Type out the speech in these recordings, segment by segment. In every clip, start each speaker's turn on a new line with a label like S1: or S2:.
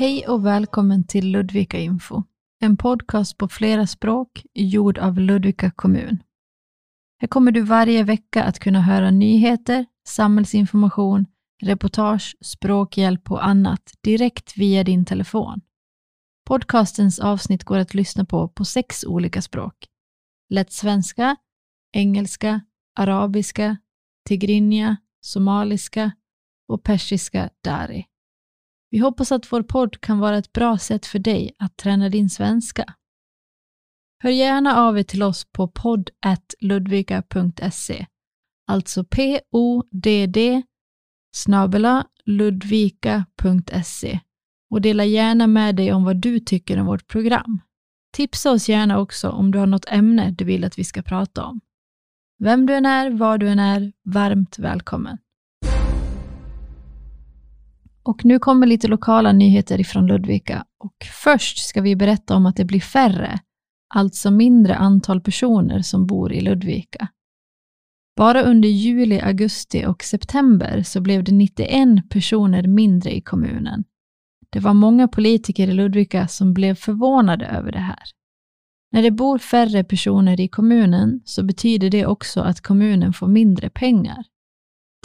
S1: Hej och välkommen till Ludvika Info, en podcast på flera språk gjord av Ludvika kommun. Här kommer du varje vecka att kunna höra nyheter, samhällsinformation, reportage, språkhjälp och annat direkt via din telefon. Podcastens avsnitt går att lyssna på på sex olika språk. Lätt svenska, engelska, arabiska, tigrinja, somaliska och persiska dari. Vi hoppas att vår podd kan vara ett bra sätt för dig att träna din svenska. Hör gärna av er till oss på podd.ludvika.se, alltså p-o-d-d snabela ludvika.se och dela gärna med dig om vad du tycker om vårt program. Tipsa oss gärna också om du har något ämne du vill att vi ska prata om. Vem du än är, var du än är, varmt välkommen. Och nu kommer lite lokala nyheter ifrån Ludvika. Och först ska vi berätta om att det blir färre, alltså mindre antal personer som bor i Ludvika. Bara under juli, augusti och september så blev det 91 personer mindre i kommunen. Det var många politiker i Ludvika som blev förvånade över det här. När det bor färre personer i kommunen så betyder det också att kommunen får mindre pengar.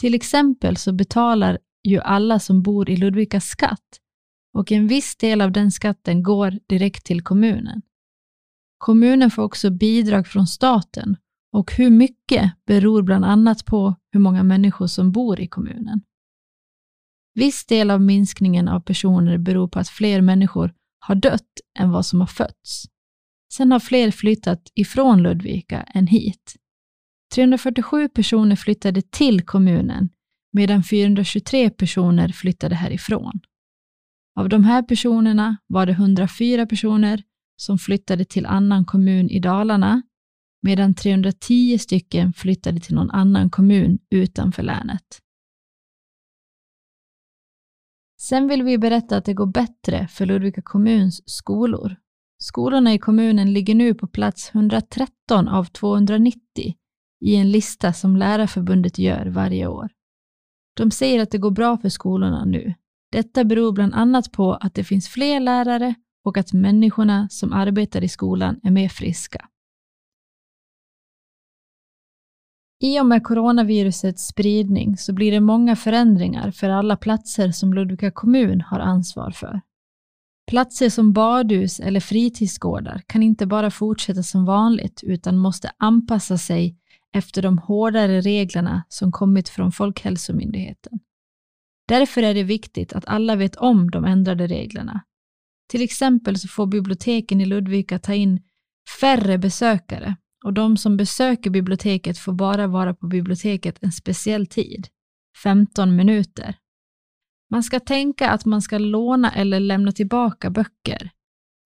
S1: Till exempel så betalar ju alla som bor i Ludvika skatt och en viss del av den skatten går direkt till kommunen. Kommunen får också bidrag från staten och hur mycket beror bland annat på hur många människor som bor i kommunen. Viss del av minskningen av personer beror på att fler människor har dött än vad som har fötts. Sen har fler flyttat ifrån Ludvika än hit. 347 personer flyttade till kommunen medan 423 personer flyttade härifrån. Av de här personerna var det 104 personer som flyttade till annan kommun i Dalarna, medan 310 stycken flyttade till någon annan kommun utanför länet. Sen vill vi berätta att det går bättre för Ludvika kommuns skolor. Skolorna i kommunen ligger nu på plats 113 av 290 i en lista som Lärarförbundet gör varje år. De säger att det går bra för skolorna nu. Detta beror bland annat på att det finns fler lärare och att människorna som arbetar i skolan är mer friska. I och med coronavirusets spridning så blir det många förändringar för alla platser som Ludvika kommun har ansvar för. Platser som badhus eller fritidsgårdar kan inte bara fortsätta som vanligt utan måste anpassa sig efter de hårdare reglerna som kommit från Folkhälsomyndigheten. Därför är det viktigt att alla vet om de ändrade reglerna. Till exempel så får biblioteken i Ludvika ta in färre besökare och de som besöker biblioteket får bara vara på biblioteket en speciell tid, 15 minuter. Man ska tänka att man ska låna eller lämna tillbaka böcker.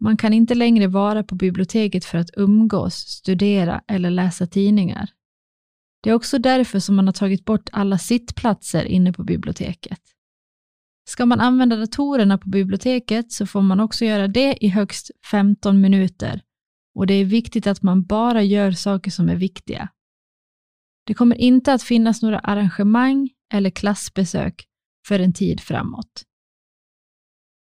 S1: Man kan inte längre vara på biblioteket för att umgås, studera eller läsa tidningar. Det är också därför som man har tagit bort alla sittplatser inne på biblioteket. Ska man använda datorerna på biblioteket så får man också göra det i högst 15 minuter och det är viktigt att man bara gör saker som är viktiga. Det kommer inte att finnas några arrangemang eller klassbesök för en tid framåt.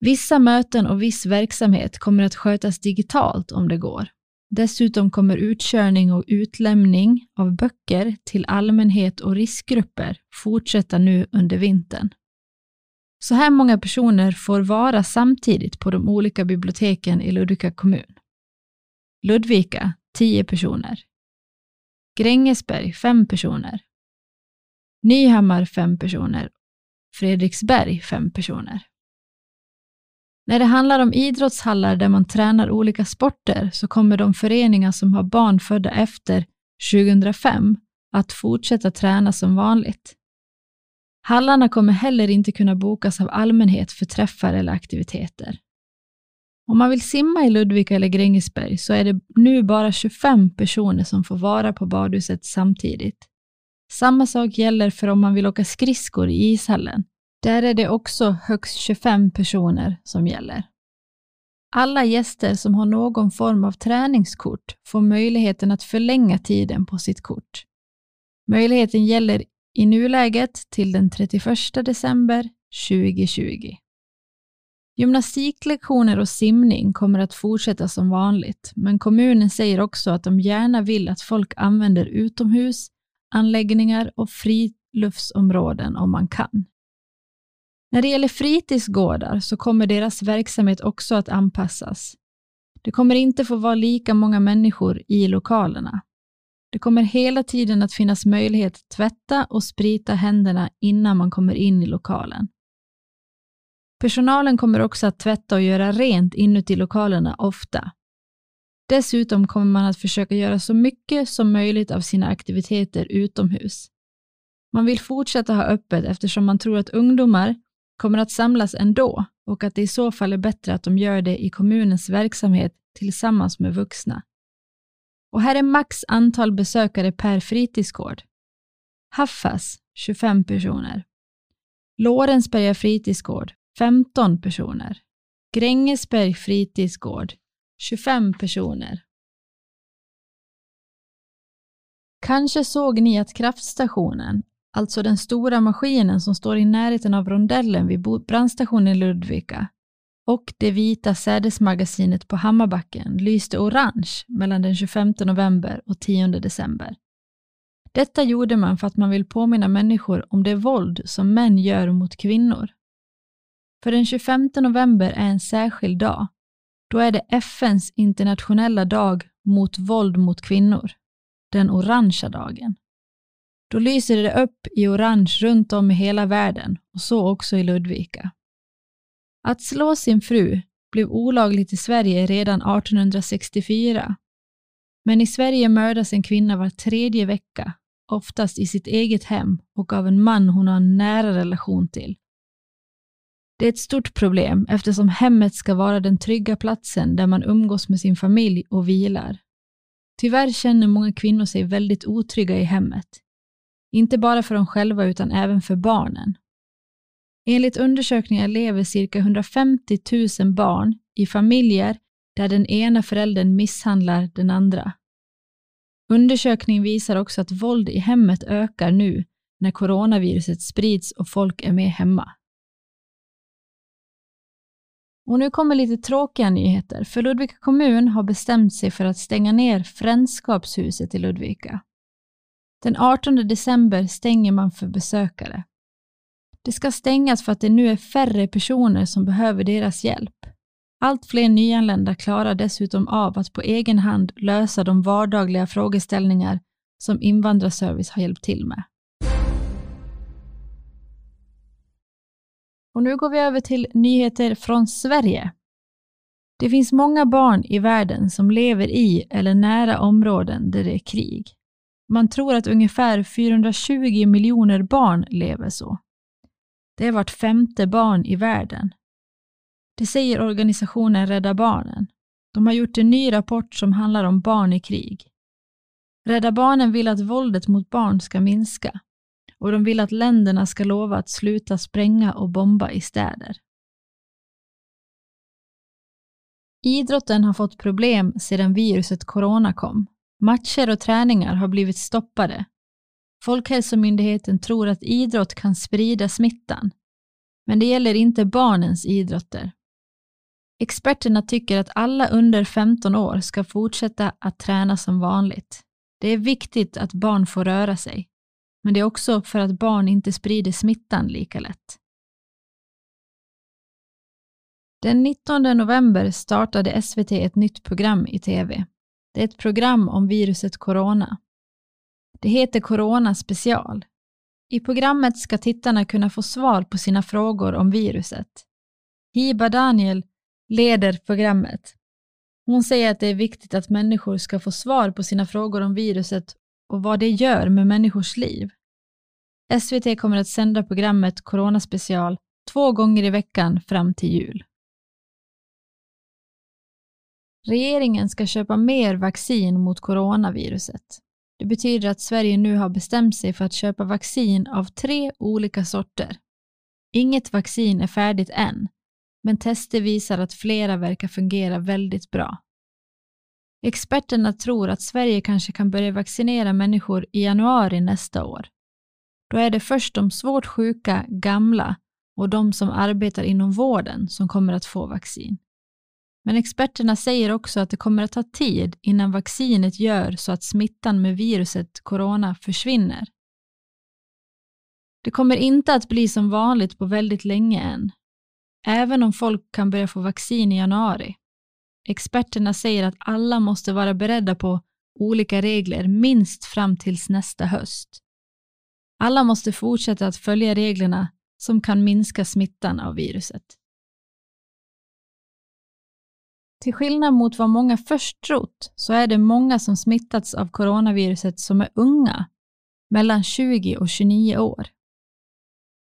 S1: Vissa möten och viss verksamhet kommer att skötas digitalt om det går. Dessutom kommer utkörning och utlämning av böcker till allmänhet och riskgrupper fortsätta nu under vintern. Så här många personer får vara samtidigt på de olika biblioteken i Ludvika kommun. Ludvika 10 personer. Grängesberg 5 personer. Nyhammar 5 personer. Fredriksberg 5 personer. När det handlar om idrottshallar där man tränar olika sporter så kommer de föreningar som har barn födda efter 2005 att fortsätta träna som vanligt. Hallarna kommer heller inte kunna bokas av allmänhet för träffar eller aktiviteter. Om man vill simma i Ludvika eller Grängesberg så är det nu bara 25 personer som får vara på badhuset samtidigt. Samma sak gäller för om man vill åka skridskor i ishallen. Där är det också högst 25 personer som gäller. Alla gäster som har någon form av träningskort får möjligheten att förlänga tiden på sitt kort. Möjligheten gäller i nuläget till den 31 december 2020. Gymnastiklektioner och simning kommer att fortsätta som vanligt, men kommunen säger också att de gärna vill att folk använder utomhus, anläggningar och friluftsområden om man kan. När det gäller fritidsgårdar så kommer deras verksamhet också att anpassas. Det kommer inte få vara lika många människor i lokalerna. Det kommer hela tiden att finnas möjlighet att tvätta och sprita händerna innan man kommer in i lokalen. Personalen kommer också att tvätta och göra rent inuti lokalerna ofta. Dessutom kommer man att försöka göra så mycket som möjligt av sina aktiviteter utomhus. Man vill fortsätta ha öppet eftersom man tror att ungdomar kommer att samlas ändå och att det i så fall är bättre att de gör det i kommunens verksamhet tillsammans med vuxna. Och här är max antal besökare per fritidsgård. Haffas 25 personer. Lorensberga fritidsgård 15 personer. Grängesberg fritidsgård 25 personer. Kanske såg ni att kraftstationen, alltså den stora maskinen som står i närheten av rondellen vid brandstationen i Ludvika, och det vita sädesmagasinet på Hammarbacken lyste orange mellan den 25 november och 10 december. Detta gjorde man för att man vill påminna människor om det våld som män gör mot kvinnor. För den 25 november är en särskild dag. Då är det FNs internationella dag mot våld mot kvinnor, den orangea dagen. Då lyser det upp i orange runt om i hela världen och så också i Ludvika. Att slå sin fru blev olagligt i Sverige redan 1864. Men i Sverige mördas en kvinna var tredje vecka, oftast i sitt eget hem och av en man hon har en nära relation till. Det är ett stort problem eftersom hemmet ska vara den trygga platsen där man umgås med sin familj och vilar. Tyvärr känner många kvinnor sig väldigt otrygga i hemmet. Inte bara för dem själva utan även för barnen. Enligt undersökningar lever cirka 150 000 barn i familjer där den ena föräldern misshandlar den andra. Undersökningen visar också att våld i hemmet ökar nu när coronaviruset sprids och folk är mer hemma. Och nu kommer lite tråkiga nyheter, för Ludvika kommun har bestämt sig för att stänga ner Frändskapshuset i Ludvika. Den 18 december stänger man för besökare. Det ska stängas för att det nu är färre personer som behöver deras hjälp. Allt fler nyanlända klarar dessutom av att på egen hand lösa de vardagliga frågeställningar som Invandrarservice har hjälpt till med. Och nu går vi över till nyheter från Sverige. Det finns många barn i världen som lever i eller nära områden där det är krig. Man tror att ungefär 420 miljoner barn lever så. Det är vart femte barn i världen. Det säger organisationen Rädda Barnen. De har gjort en ny rapport som handlar om barn i krig. Rädda Barnen vill att våldet mot barn ska minska och de vill att länderna ska lova att sluta spränga och bomba i städer. Idrotten har fått problem sedan viruset corona kom. Matcher och träningar har blivit stoppade Folkhälsomyndigheten tror att idrott kan sprida smittan, men det gäller inte barnens idrotter. Experterna tycker att alla under 15 år ska fortsätta att träna som vanligt. Det är viktigt att barn får röra sig, men det är också för att barn inte sprider smittan lika lätt. Den 19 november startade SVT ett nytt program i TV. Det är ett program om viruset corona. Det heter Corona special. I programmet ska tittarna kunna få svar på sina frågor om viruset. Hiba Daniel leder programmet. Hon säger att det är viktigt att människor ska få svar på sina frågor om viruset och vad det gör med människors liv. SVT kommer att sända programmet Corona special två gånger i veckan fram till jul. Regeringen ska köpa mer vaccin mot coronaviruset. Det betyder att Sverige nu har bestämt sig för att köpa vaccin av tre olika sorter. Inget vaccin är färdigt än, men tester visar att flera verkar fungera väldigt bra. Experterna tror att Sverige kanske kan börja vaccinera människor i januari nästa år. Då är det först de svårt sjuka, gamla och de som arbetar inom vården som kommer att få vaccin. Men experterna säger också att det kommer att ta tid innan vaccinet gör så att smittan med viruset corona försvinner. Det kommer inte att bli som vanligt på väldigt länge än, även om folk kan börja få vaccin i januari. Experterna säger att alla måste vara beredda på olika regler minst fram tills nästa höst. Alla måste fortsätta att följa reglerna som kan minska smittan av viruset. Till skillnad mot vad många först trott så är det många som smittats av coronaviruset som är unga, mellan 20 och 29 år.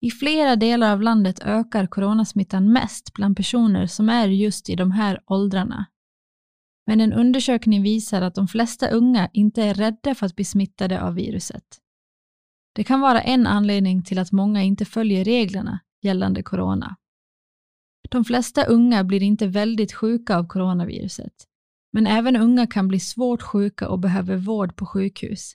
S1: I flera delar av landet ökar coronasmittan mest bland personer som är just i de här åldrarna. Men en undersökning visar att de flesta unga inte är rädda för att bli smittade av viruset. Det kan vara en anledning till att många inte följer reglerna gällande corona. De flesta unga blir inte väldigt sjuka av coronaviruset, men även unga kan bli svårt sjuka och behöver vård på sjukhus.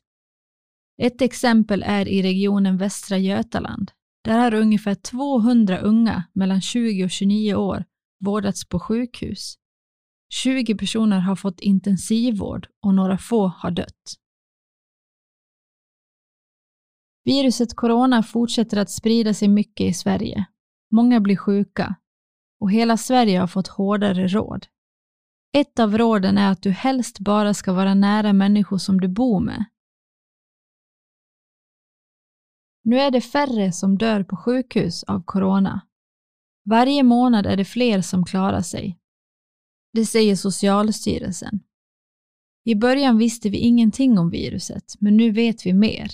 S1: Ett exempel är i regionen Västra Götaland. Där har ungefär 200 unga mellan 20 och 29 år vårdats på sjukhus. 20 personer har fått intensivvård och några få har dött. Viruset corona fortsätter att sprida sig mycket i Sverige. Många blir sjuka och hela Sverige har fått hårdare råd. Ett av råden är att du helst bara ska vara nära människor som du bor med. Nu är det färre som dör på sjukhus av corona. Varje månad är det fler som klarar sig. Det säger Socialstyrelsen. I början visste vi ingenting om viruset, men nu vet vi mer.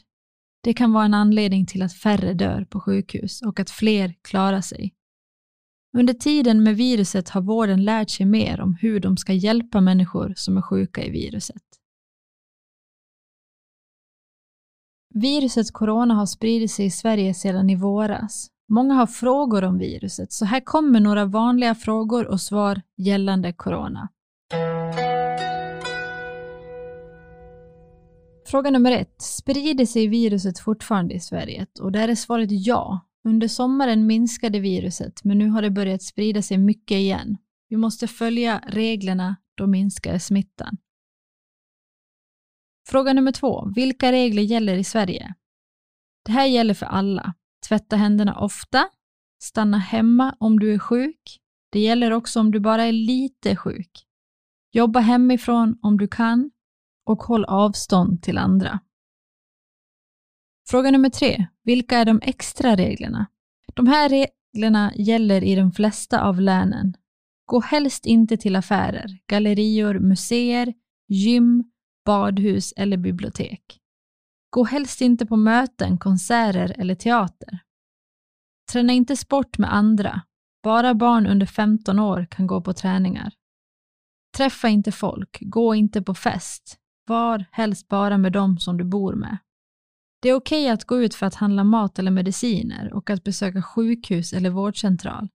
S1: Det kan vara en anledning till att färre dör på sjukhus och att fler klarar sig. Under tiden med viruset har vården lärt sig mer om hur de ska hjälpa människor som är sjuka i viruset. Viruset corona har spridit sig i Sverige sedan i våras. Många har frågor om viruset, så här kommer några vanliga frågor och svar gällande corona. Fråga nummer ett. Sprider sig viruset fortfarande i Sverige? Och där är svaret ja. Under sommaren minskade viruset, men nu har det börjat sprida sig mycket igen. Vi måste följa reglerna, då minskar smittan. Fråga nummer två. Vilka regler gäller i Sverige? Det här gäller för alla. Tvätta händerna ofta. Stanna hemma om du är sjuk. Det gäller också om du bara är lite sjuk. Jobba hemifrån om du kan och håll avstånd till andra. Fråga nummer tre. Vilka är de extra reglerna? De här reglerna gäller i de flesta av länen. Gå helst inte till affärer, gallerior, museer, gym, badhus eller bibliotek. Gå helst inte på möten, konserter eller teater. Träna inte sport med andra. Bara barn under 15 år kan gå på träningar. Träffa inte folk, gå inte på fest. Var helst bara med dem som du bor med. Det är okej okay att gå ut för att handla mat eller mediciner och att besöka sjukhus eller vårdcentral.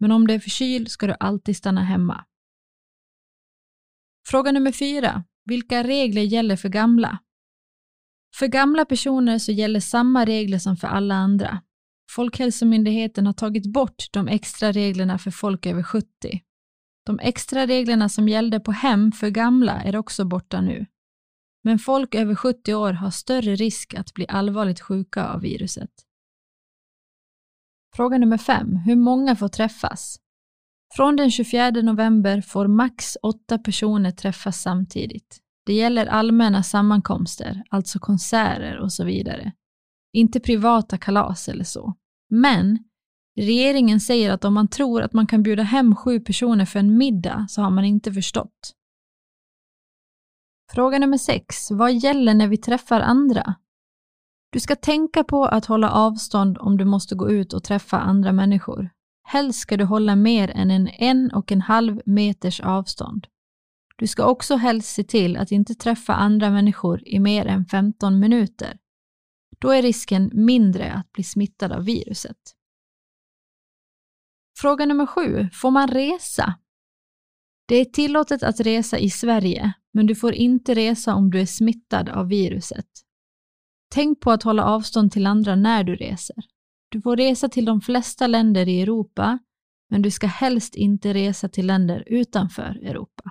S1: Men om du är förkyld ska du alltid stanna hemma. Fråga nummer fyra. Vilka regler gäller för gamla? För gamla personer så gäller samma regler som för alla andra. Folkhälsomyndigheten har tagit bort de extra reglerna för folk över 70. De extra reglerna som gällde på hem för gamla är också borta nu. Men folk över 70 år har större risk att bli allvarligt sjuka av viruset. Fråga nummer 5. Hur många får träffas? Från den 24 november får max åtta personer träffas samtidigt. Det gäller allmänna sammankomster, alltså konserter och så vidare. Inte privata kalas eller så. Men regeringen säger att om man tror att man kan bjuda hem sju personer för en middag så har man inte förstått. Fråga nummer sex. Vad gäller när vi träffar andra? Du ska tänka på att hålla avstånd om du måste gå ut och träffa andra människor. Helst ska du hålla mer än en en och en halv meters avstånd. Du ska också helst se till att inte träffa andra människor i mer än 15 minuter. Då är risken mindre att bli smittad av viruset. Fråga nummer sju. Får man resa? Det är tillåtet att resa i Sverige, men du får inte resa om du är smittad av viruset. Tänk på att hålla avstånd till andra när du reser. Du får resa till de flesta länder i Europa, men du ska helst inte resa till länder utanför Europa.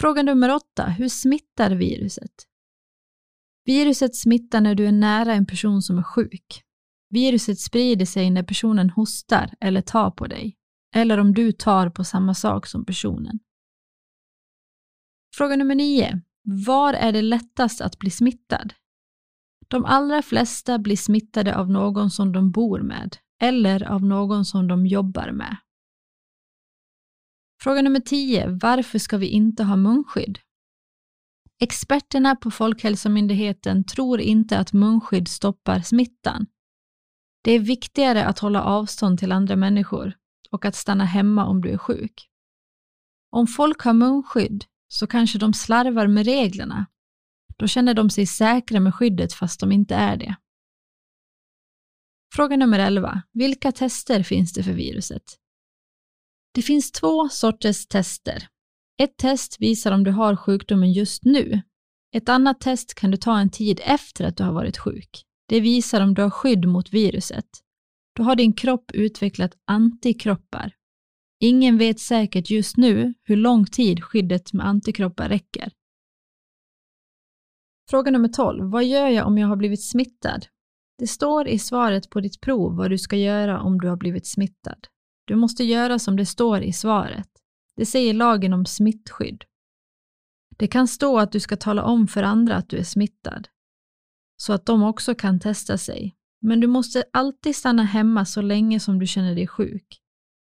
S1: Fråga nummer åtta. Hur smittar viruset? Viruset smittar när du är nära en person som är sjuk. Viruset sprider sig när personen hostar eller tar på dig, eller om du tar på samma sak som personen. Fråga nummer 9 Var är det lättast att bli smittad? De allra flesta blir smittade av någon som de bor med eller av någon som de jobbar med. Fråga nummer 10. Varför ska vi inte ha munskydd? Experterna på Folkhälsomyndigheten tror inte att munskydd stoppar smittan. Det är viktigare att hålla avstånd till andra människor och att stanna hemma om du är sjuk. Om folk har munskydd så kanske de slarvar med reglerna. Då känner de sig säkra med skyddet fast de inte är det. Fråga nummer 11. Vilka tester finns det för viruset? Det finns två sorters tester. Ett test visar om du har sjukdomen just nu. Ett annat test kan du ta en tid efter att du har varit sjuk. Det visar om du har skydd mot viruset. Då har din kropp utvecklat antikroppar. Ingen vet säkert just nu hur lång tid skyddet med antikroppar räcker. Fråga nummer 12. Vad gör jag om jag har blivit smittad? Det står i svaret på ditt prov vad du ska göra om du har blivit smittad. Du måste göra som det står i svaret. Det säger lagen om smittskydd. Det kan stå att du ska tala om för andra att du är smittad, så att de också kan testa sig. Men du måste alltid stanna hemma så länge som du känner dig sjuk.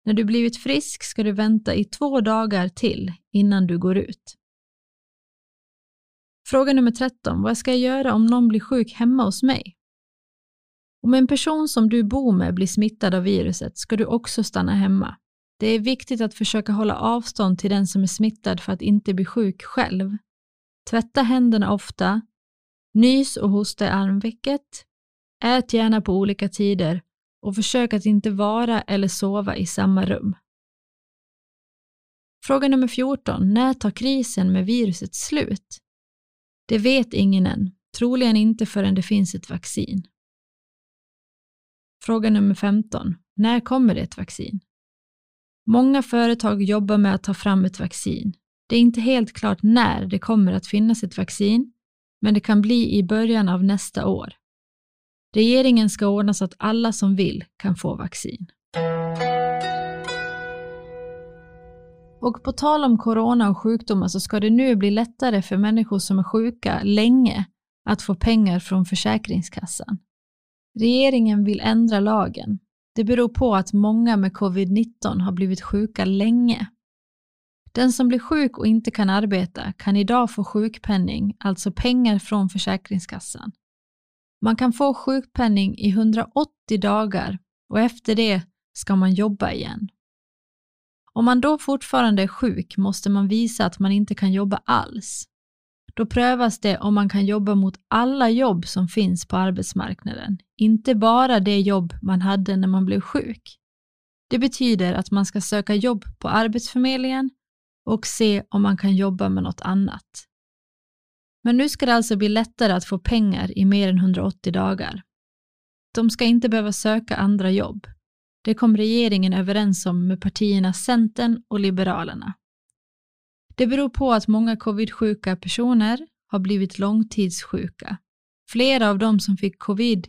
S1: När du blivit frisk ska du vänta i två dagar till innan du går ut. Fråga nummer 13. Vad ska jag göra om någon blir sjuk hemma hos mig? Om en person som du bor med blir smittad av viruset ska du också stanna hemma. Det är viktigt att försöka hålla avstånd till den som är smittad för att inte bli sjuk själv. Tvätta händerna ofta. Nys och hosta i armvecket. Ät gärna på olika tider och försök att inte vara eller sova i samma rum. Fråga nummer 14. När tar krisen med viruset slut? Det vet ingen än, troligen inte förrän det finns ett vaccin. Fråga nummer 15. När kommer det ett vaccin? Många företag jobbar med att ta fram ett vaccin. Det är inte helt klart när det kommer att finnas ett vaccin, men det kan bli i början av nästa år. Regeringen ska ordna så att alla som vill kan få vaccin. Och på tal om corona och sjukdomar så ska det nu bli lättare för människor som är sjuka länge att få pengar från Försäkringskassan. Regeringen vill ändra lagen. Det beror på att många med covid-19 har blivit sjuka länge. Den som blir sjuk och inte kan arbeta kan idag få sjukpenning, alltså pengar från Försäkringskassan. Man kan få sjukpenning i 180 dagar och efter det ska man jobba igen. Om man då fortfarande är sjuk måste man visa att man inte kan jobba alls. Då prövas det om man kan jobba mot alla jobb som finns på arbetsmarknaden, inte bara det jobb man hade när man blev sjuk. Det betyder att man ska söka jobb på Arbetsförmedlingen och se om man kan jobba med något annat. Men nu ska det alltså bli lättare att få pengar i mer än 180 dagar. De ska inte behöva söka andra jobb. Det kom regeringen överens om med partierna Centern och Liberalerna. Det beror på att många covid-sjuka personer har blivit långtidssjuka. Flera av dem som fick covid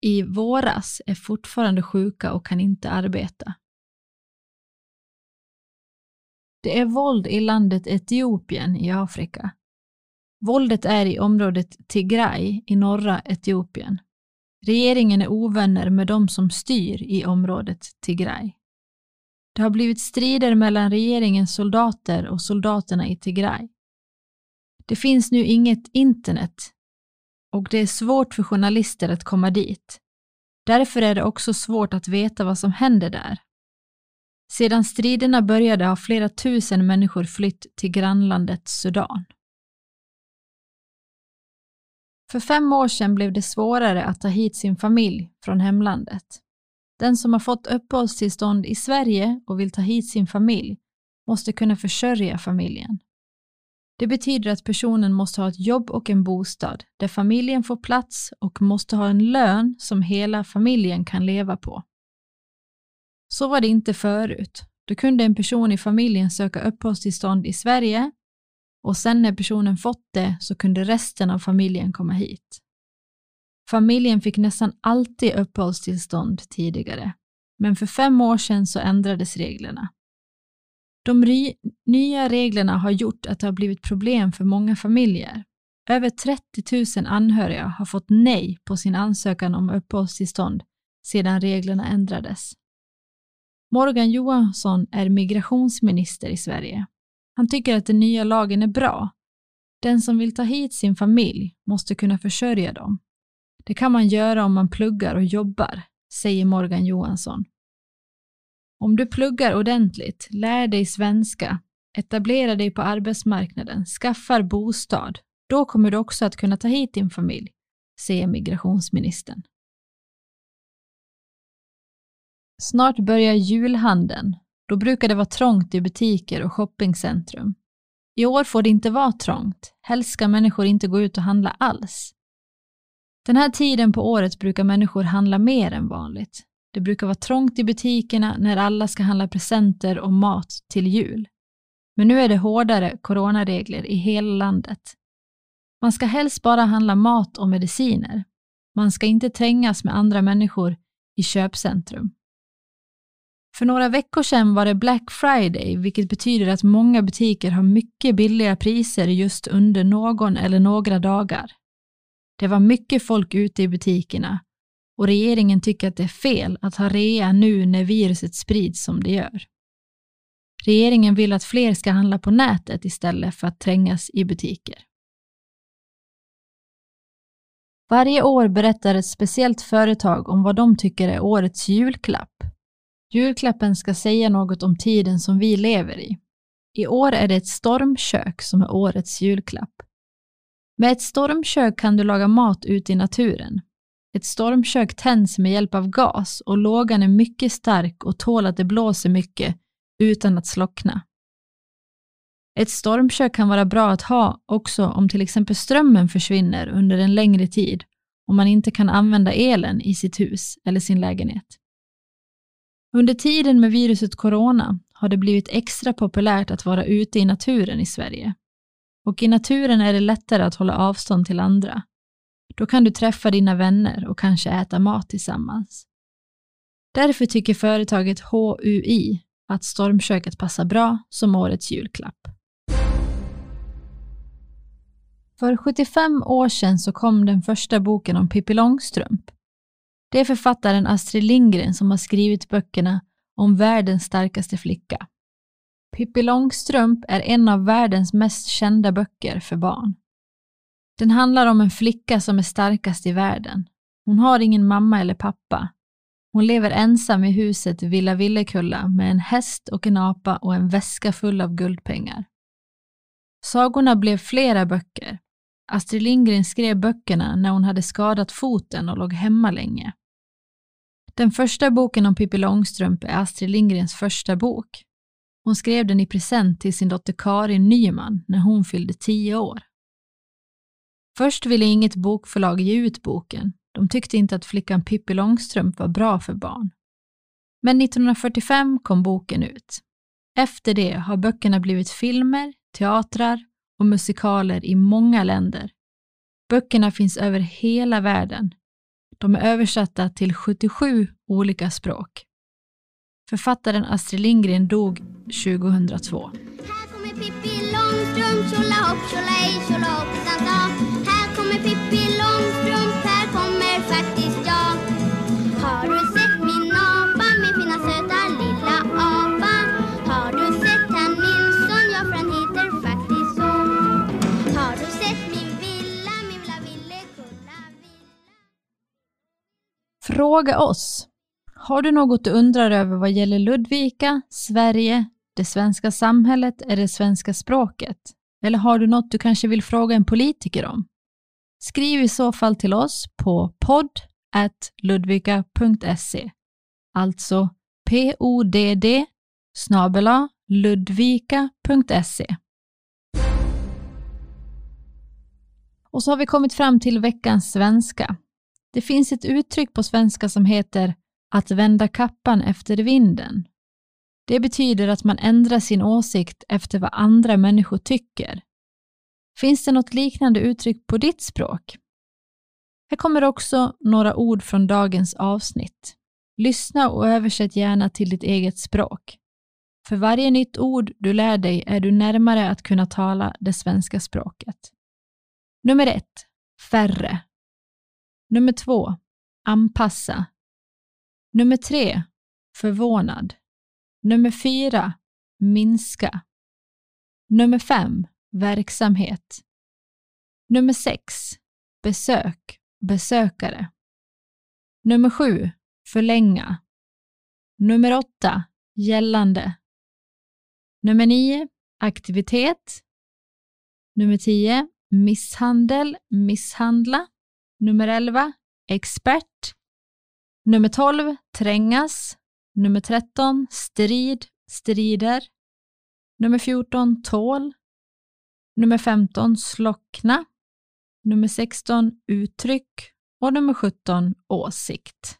S1: i våras är fortfarande sjuka och kan inte arbeta. Det är våld i landet Etiopien i Afrika. Våldet är i området Tigray i norra Etiopien. Regeringen är ovänner med de som styr i området Tigray. Det har blivit strider mellan regeringens soldater och soldaterna i Tigray. Det finns nu inget internet och det är svårt för journalister att komma dit. Därför är det också svårt att veta vad som händer där. Sedan striderna började har flera tusen människor flytt till grannlandet Sudan. För fem år sedan blev det svårare att ta hit sin familj från hemlandet. Den som har fått uppehållstillstånd i Sverige och vill ta hit sin familj måste kunna försörja familjen. Det betyder att personen måste ha ett jobb och en bostad där familjen får plats och måste ha en lön som hela familjen kan leva på. Så var det inte förut. Då kunde en person i familjen söka uppehållstillstånd i Sverige och sen när personen fått det så kunde resten av familjen komma hit. Familjen fick nästan alltid uppehållstillstånd tidigare, men för fem år sedan så ändrades reglerna. De nya reglerna har gjort att det har blivit problem för många familjer. Över 30 000 anhöriga har fått nej på sin ansökan om uppehållstillstånd sedan reglerna ändrades. Morgan Johansson är migrationsminister i Sverige. Han tycker att den nya lagen är bra. Den som vill ta hit sin familj måste kunna försörja dem. Det kan man göra om man pluggar och jobbar, säger Morgan Johansson. Om du pluggar ordentligt, lär dig svenska, etablerar dig på arbetsmarknaden, skaffar bostad, då kommer du också att kunna ta hit din familj, säger migrationsministern. Snart börjar julhandeln. Då brukar det vara trångt i butiker och shoppingcentrum. I år får det inte vara trångt. Helst ska människor inte gå ut och handla alls. Den här tiden på året brukar människor handla mer än vanligt. Det brukar vara trångt i butikerna när alla ska handla presenter och mat till jul. Men nu är det hårdare coronaregler i hela landet. Man ska helst bara handla mat och mediciner. Man ska inte trängas med andra människor i köpcentrum. För några veckor sedan var det Black Friday, vilket betyder att många butiker har mycket billiga priser just under någon eller några dagar. Det var mycket folk ute i butikerna och regeringen tycker att det är fel att ha rea nu när viruset sprids som det gör. Regeringen vill att fler ska handla på nätet istället för att trängas i butiker. Varje år berättar ett speciellt företag om vad de tycker är årets julklapp. Julklappen ska säga något om tiden som vi lever i. I år är det ett stormkök som är årets julklapp. Med ett stormkök kan du laga mat ute i naturen. Ett stormkök tänds med hjälp av gas och lågan är mycket stark och tål att det blåser mycket utan att slockna. Ett stormkök kan vara bra att ha också om till exempel strömmen försvinner under en längre tid och man inte kan använda elen i sitt hus eller sin lägenhet. Under tiden med viruset corona har det blivit extra populärt att vara ute i naturen i Sverige. Och i naturen är det lättare att hålla avstånd till andra. Då kan du träffa dina vänner och kanske äta mat tillsammans. Därför tycker företaget HUI att stormköket passar bra som årets julklapp. För 75 år sedan så kom den första boken om Pippi Långstrump. Det är författaren Astrid Lindgren som har skrivit böckerna om världens starkaste flicka. Pippi Långstrump är en av världens mest kända böcker för barn. Den handlar om en flicka som är starkast i världen. Hon har ingen mamma eller pappa. Hon lever ensam i huset Villa Villekulla med en häst och en apa och en väska full av guldpengar. Sagorna blev flera böcker. Astrid Lindgren skrev böckerna när hon hade skadat foten och låg hemma länge. Den första boken om Pippi Långstrump är Astrid Lindgrens första bok. Hon skrev den i present till sin dotter Karin Nyman när hon fyllde tio år. Först ville inget bokförlag ge ut boken. De tyckte inte att flickan Pippi Långstrump var bra för barn. Men 1945 kom boken ut. Efter det har böckerna blivit filmer, teatrar och musikaler i många länder. Böckerna finns över hela världen. De är översatta till 77 olika språk. Författaren Astrid Lindgren dog 2002. Här kommer Pippi Långstrump, tjolahopp, tjolahej, tjolahoppsan Fråga oss. Har du något du undrar över vad gäller Ludvika, Sverige, det svenska samhället eller det svenska språket? Eller har du något du kanske vill fråga en politiker om? Skriv i så fall till oss på podd.ludvika.se Alltså podd snabela ludvika.se Och så har vi kommit fram till veckans svenska. Det finns ett uttryck på svenska som heter att vända kappan efter vinden. Det betyder att man ändrar sin åsikt efter vad andra människor tycker. Finns det något liknande uttryck på ditt språk? Här kommer också några ord från dagens avsnitt. Lyssna och översätt gärna till ditt eget språk. För varje nytt ord du lär dig är du närmare att kunna tala det svenska språket. Nummer ett, färre. Nummer två, anpassa. Nummer tre, förvånad. Nummer fyra, minska. Nummer fem, verksamhet. Nummer sex, besök, besökare. Nummer sju, förlänga. Nummer åtta, gällande. Nummer nio, aktivitet. Nummer tio, misshandel, misshandla. Nummer elva, expert. Nummer tolv, trängas. Nummer 13, strid, strider. Nummer 14, tål. Nummer 15, slockna. Nummer 16, uttryck. Och nummer 17, åsikt.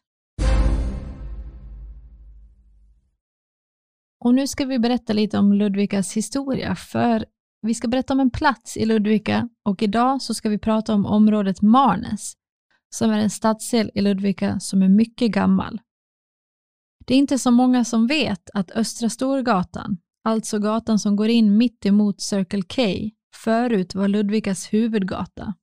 S1: Och nu ska vi berätta lite om Ludvikas historia, för vi ska berätta om en plats i Ludvika och idag så ska vi prata om området Marnes, som är en stadsdel i Ludvika som är mycket gammal. Det är inte så många som vet att Östra Storgatan, alltså gatan som går in mitt emot Circle K, förut var Ludvikas huvudgata.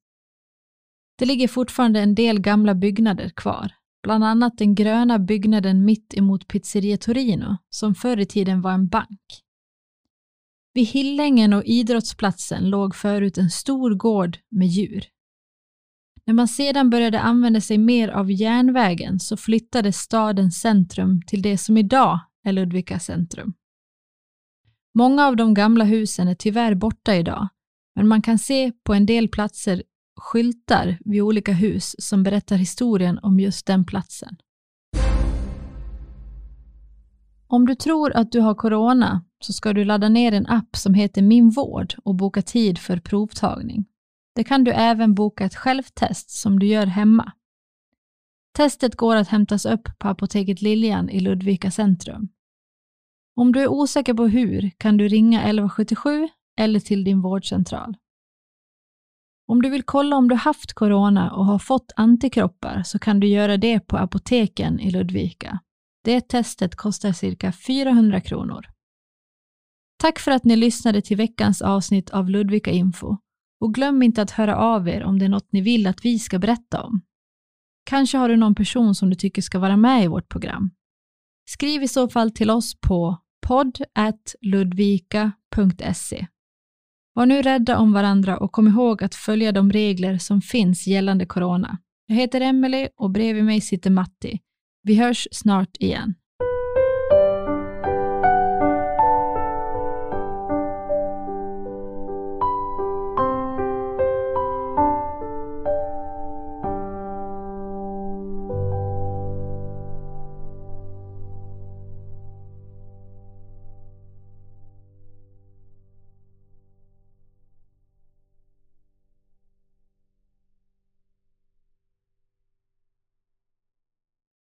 S1: Det ligger fortfarande en del gamla byggnader kvar, bland annat den gröna byggnaden mitt emot Pizzeria Torino, som förr i tiden var en bank. Vid Hillängen och idrottsplatsen låg förut en stor gård med djur. När man sedan började använda sig mer av järnvägen så flyttades stadens centrum till det som idag är Ludvika centrum. Många av de gamla husen är tyvärr borta idag, men man kan se på en del platser skyltar vid olika hus som berättar historien om just den platsen. Om du tror att du har corona så ska du ladda ner en app som heter Min vård och boka tid för provtagning. Det kan du även boka ett självtest som du gör hemma. Testet går att hämtas upp på Apoteket Liljan i Ludvika centrum. Om du är osäker på hur kan du ringa 1177 eller till din vårdcentral. Om du vill kolla om du haft corona och har fått antikroppar så kan du göra det på apoteken i Ludvika. Det testet kostar cirka 400 kronor. Tack för att ni lyssnade till veckans avsnitt av Ludvika Info och glöm inte att höra av er om det är något ni vill att vi ska berätta om. Kanske har du någon person som du tycker ska vara med i vårt program. Skriv i så fall till oss på podd.ludvika.se. Var nu rädda om varandra och kom ihåg att följa de regler som finns gällande corona. Jag heter Emelie och bredvid mig sitter Matti. Vi hörs snart igen.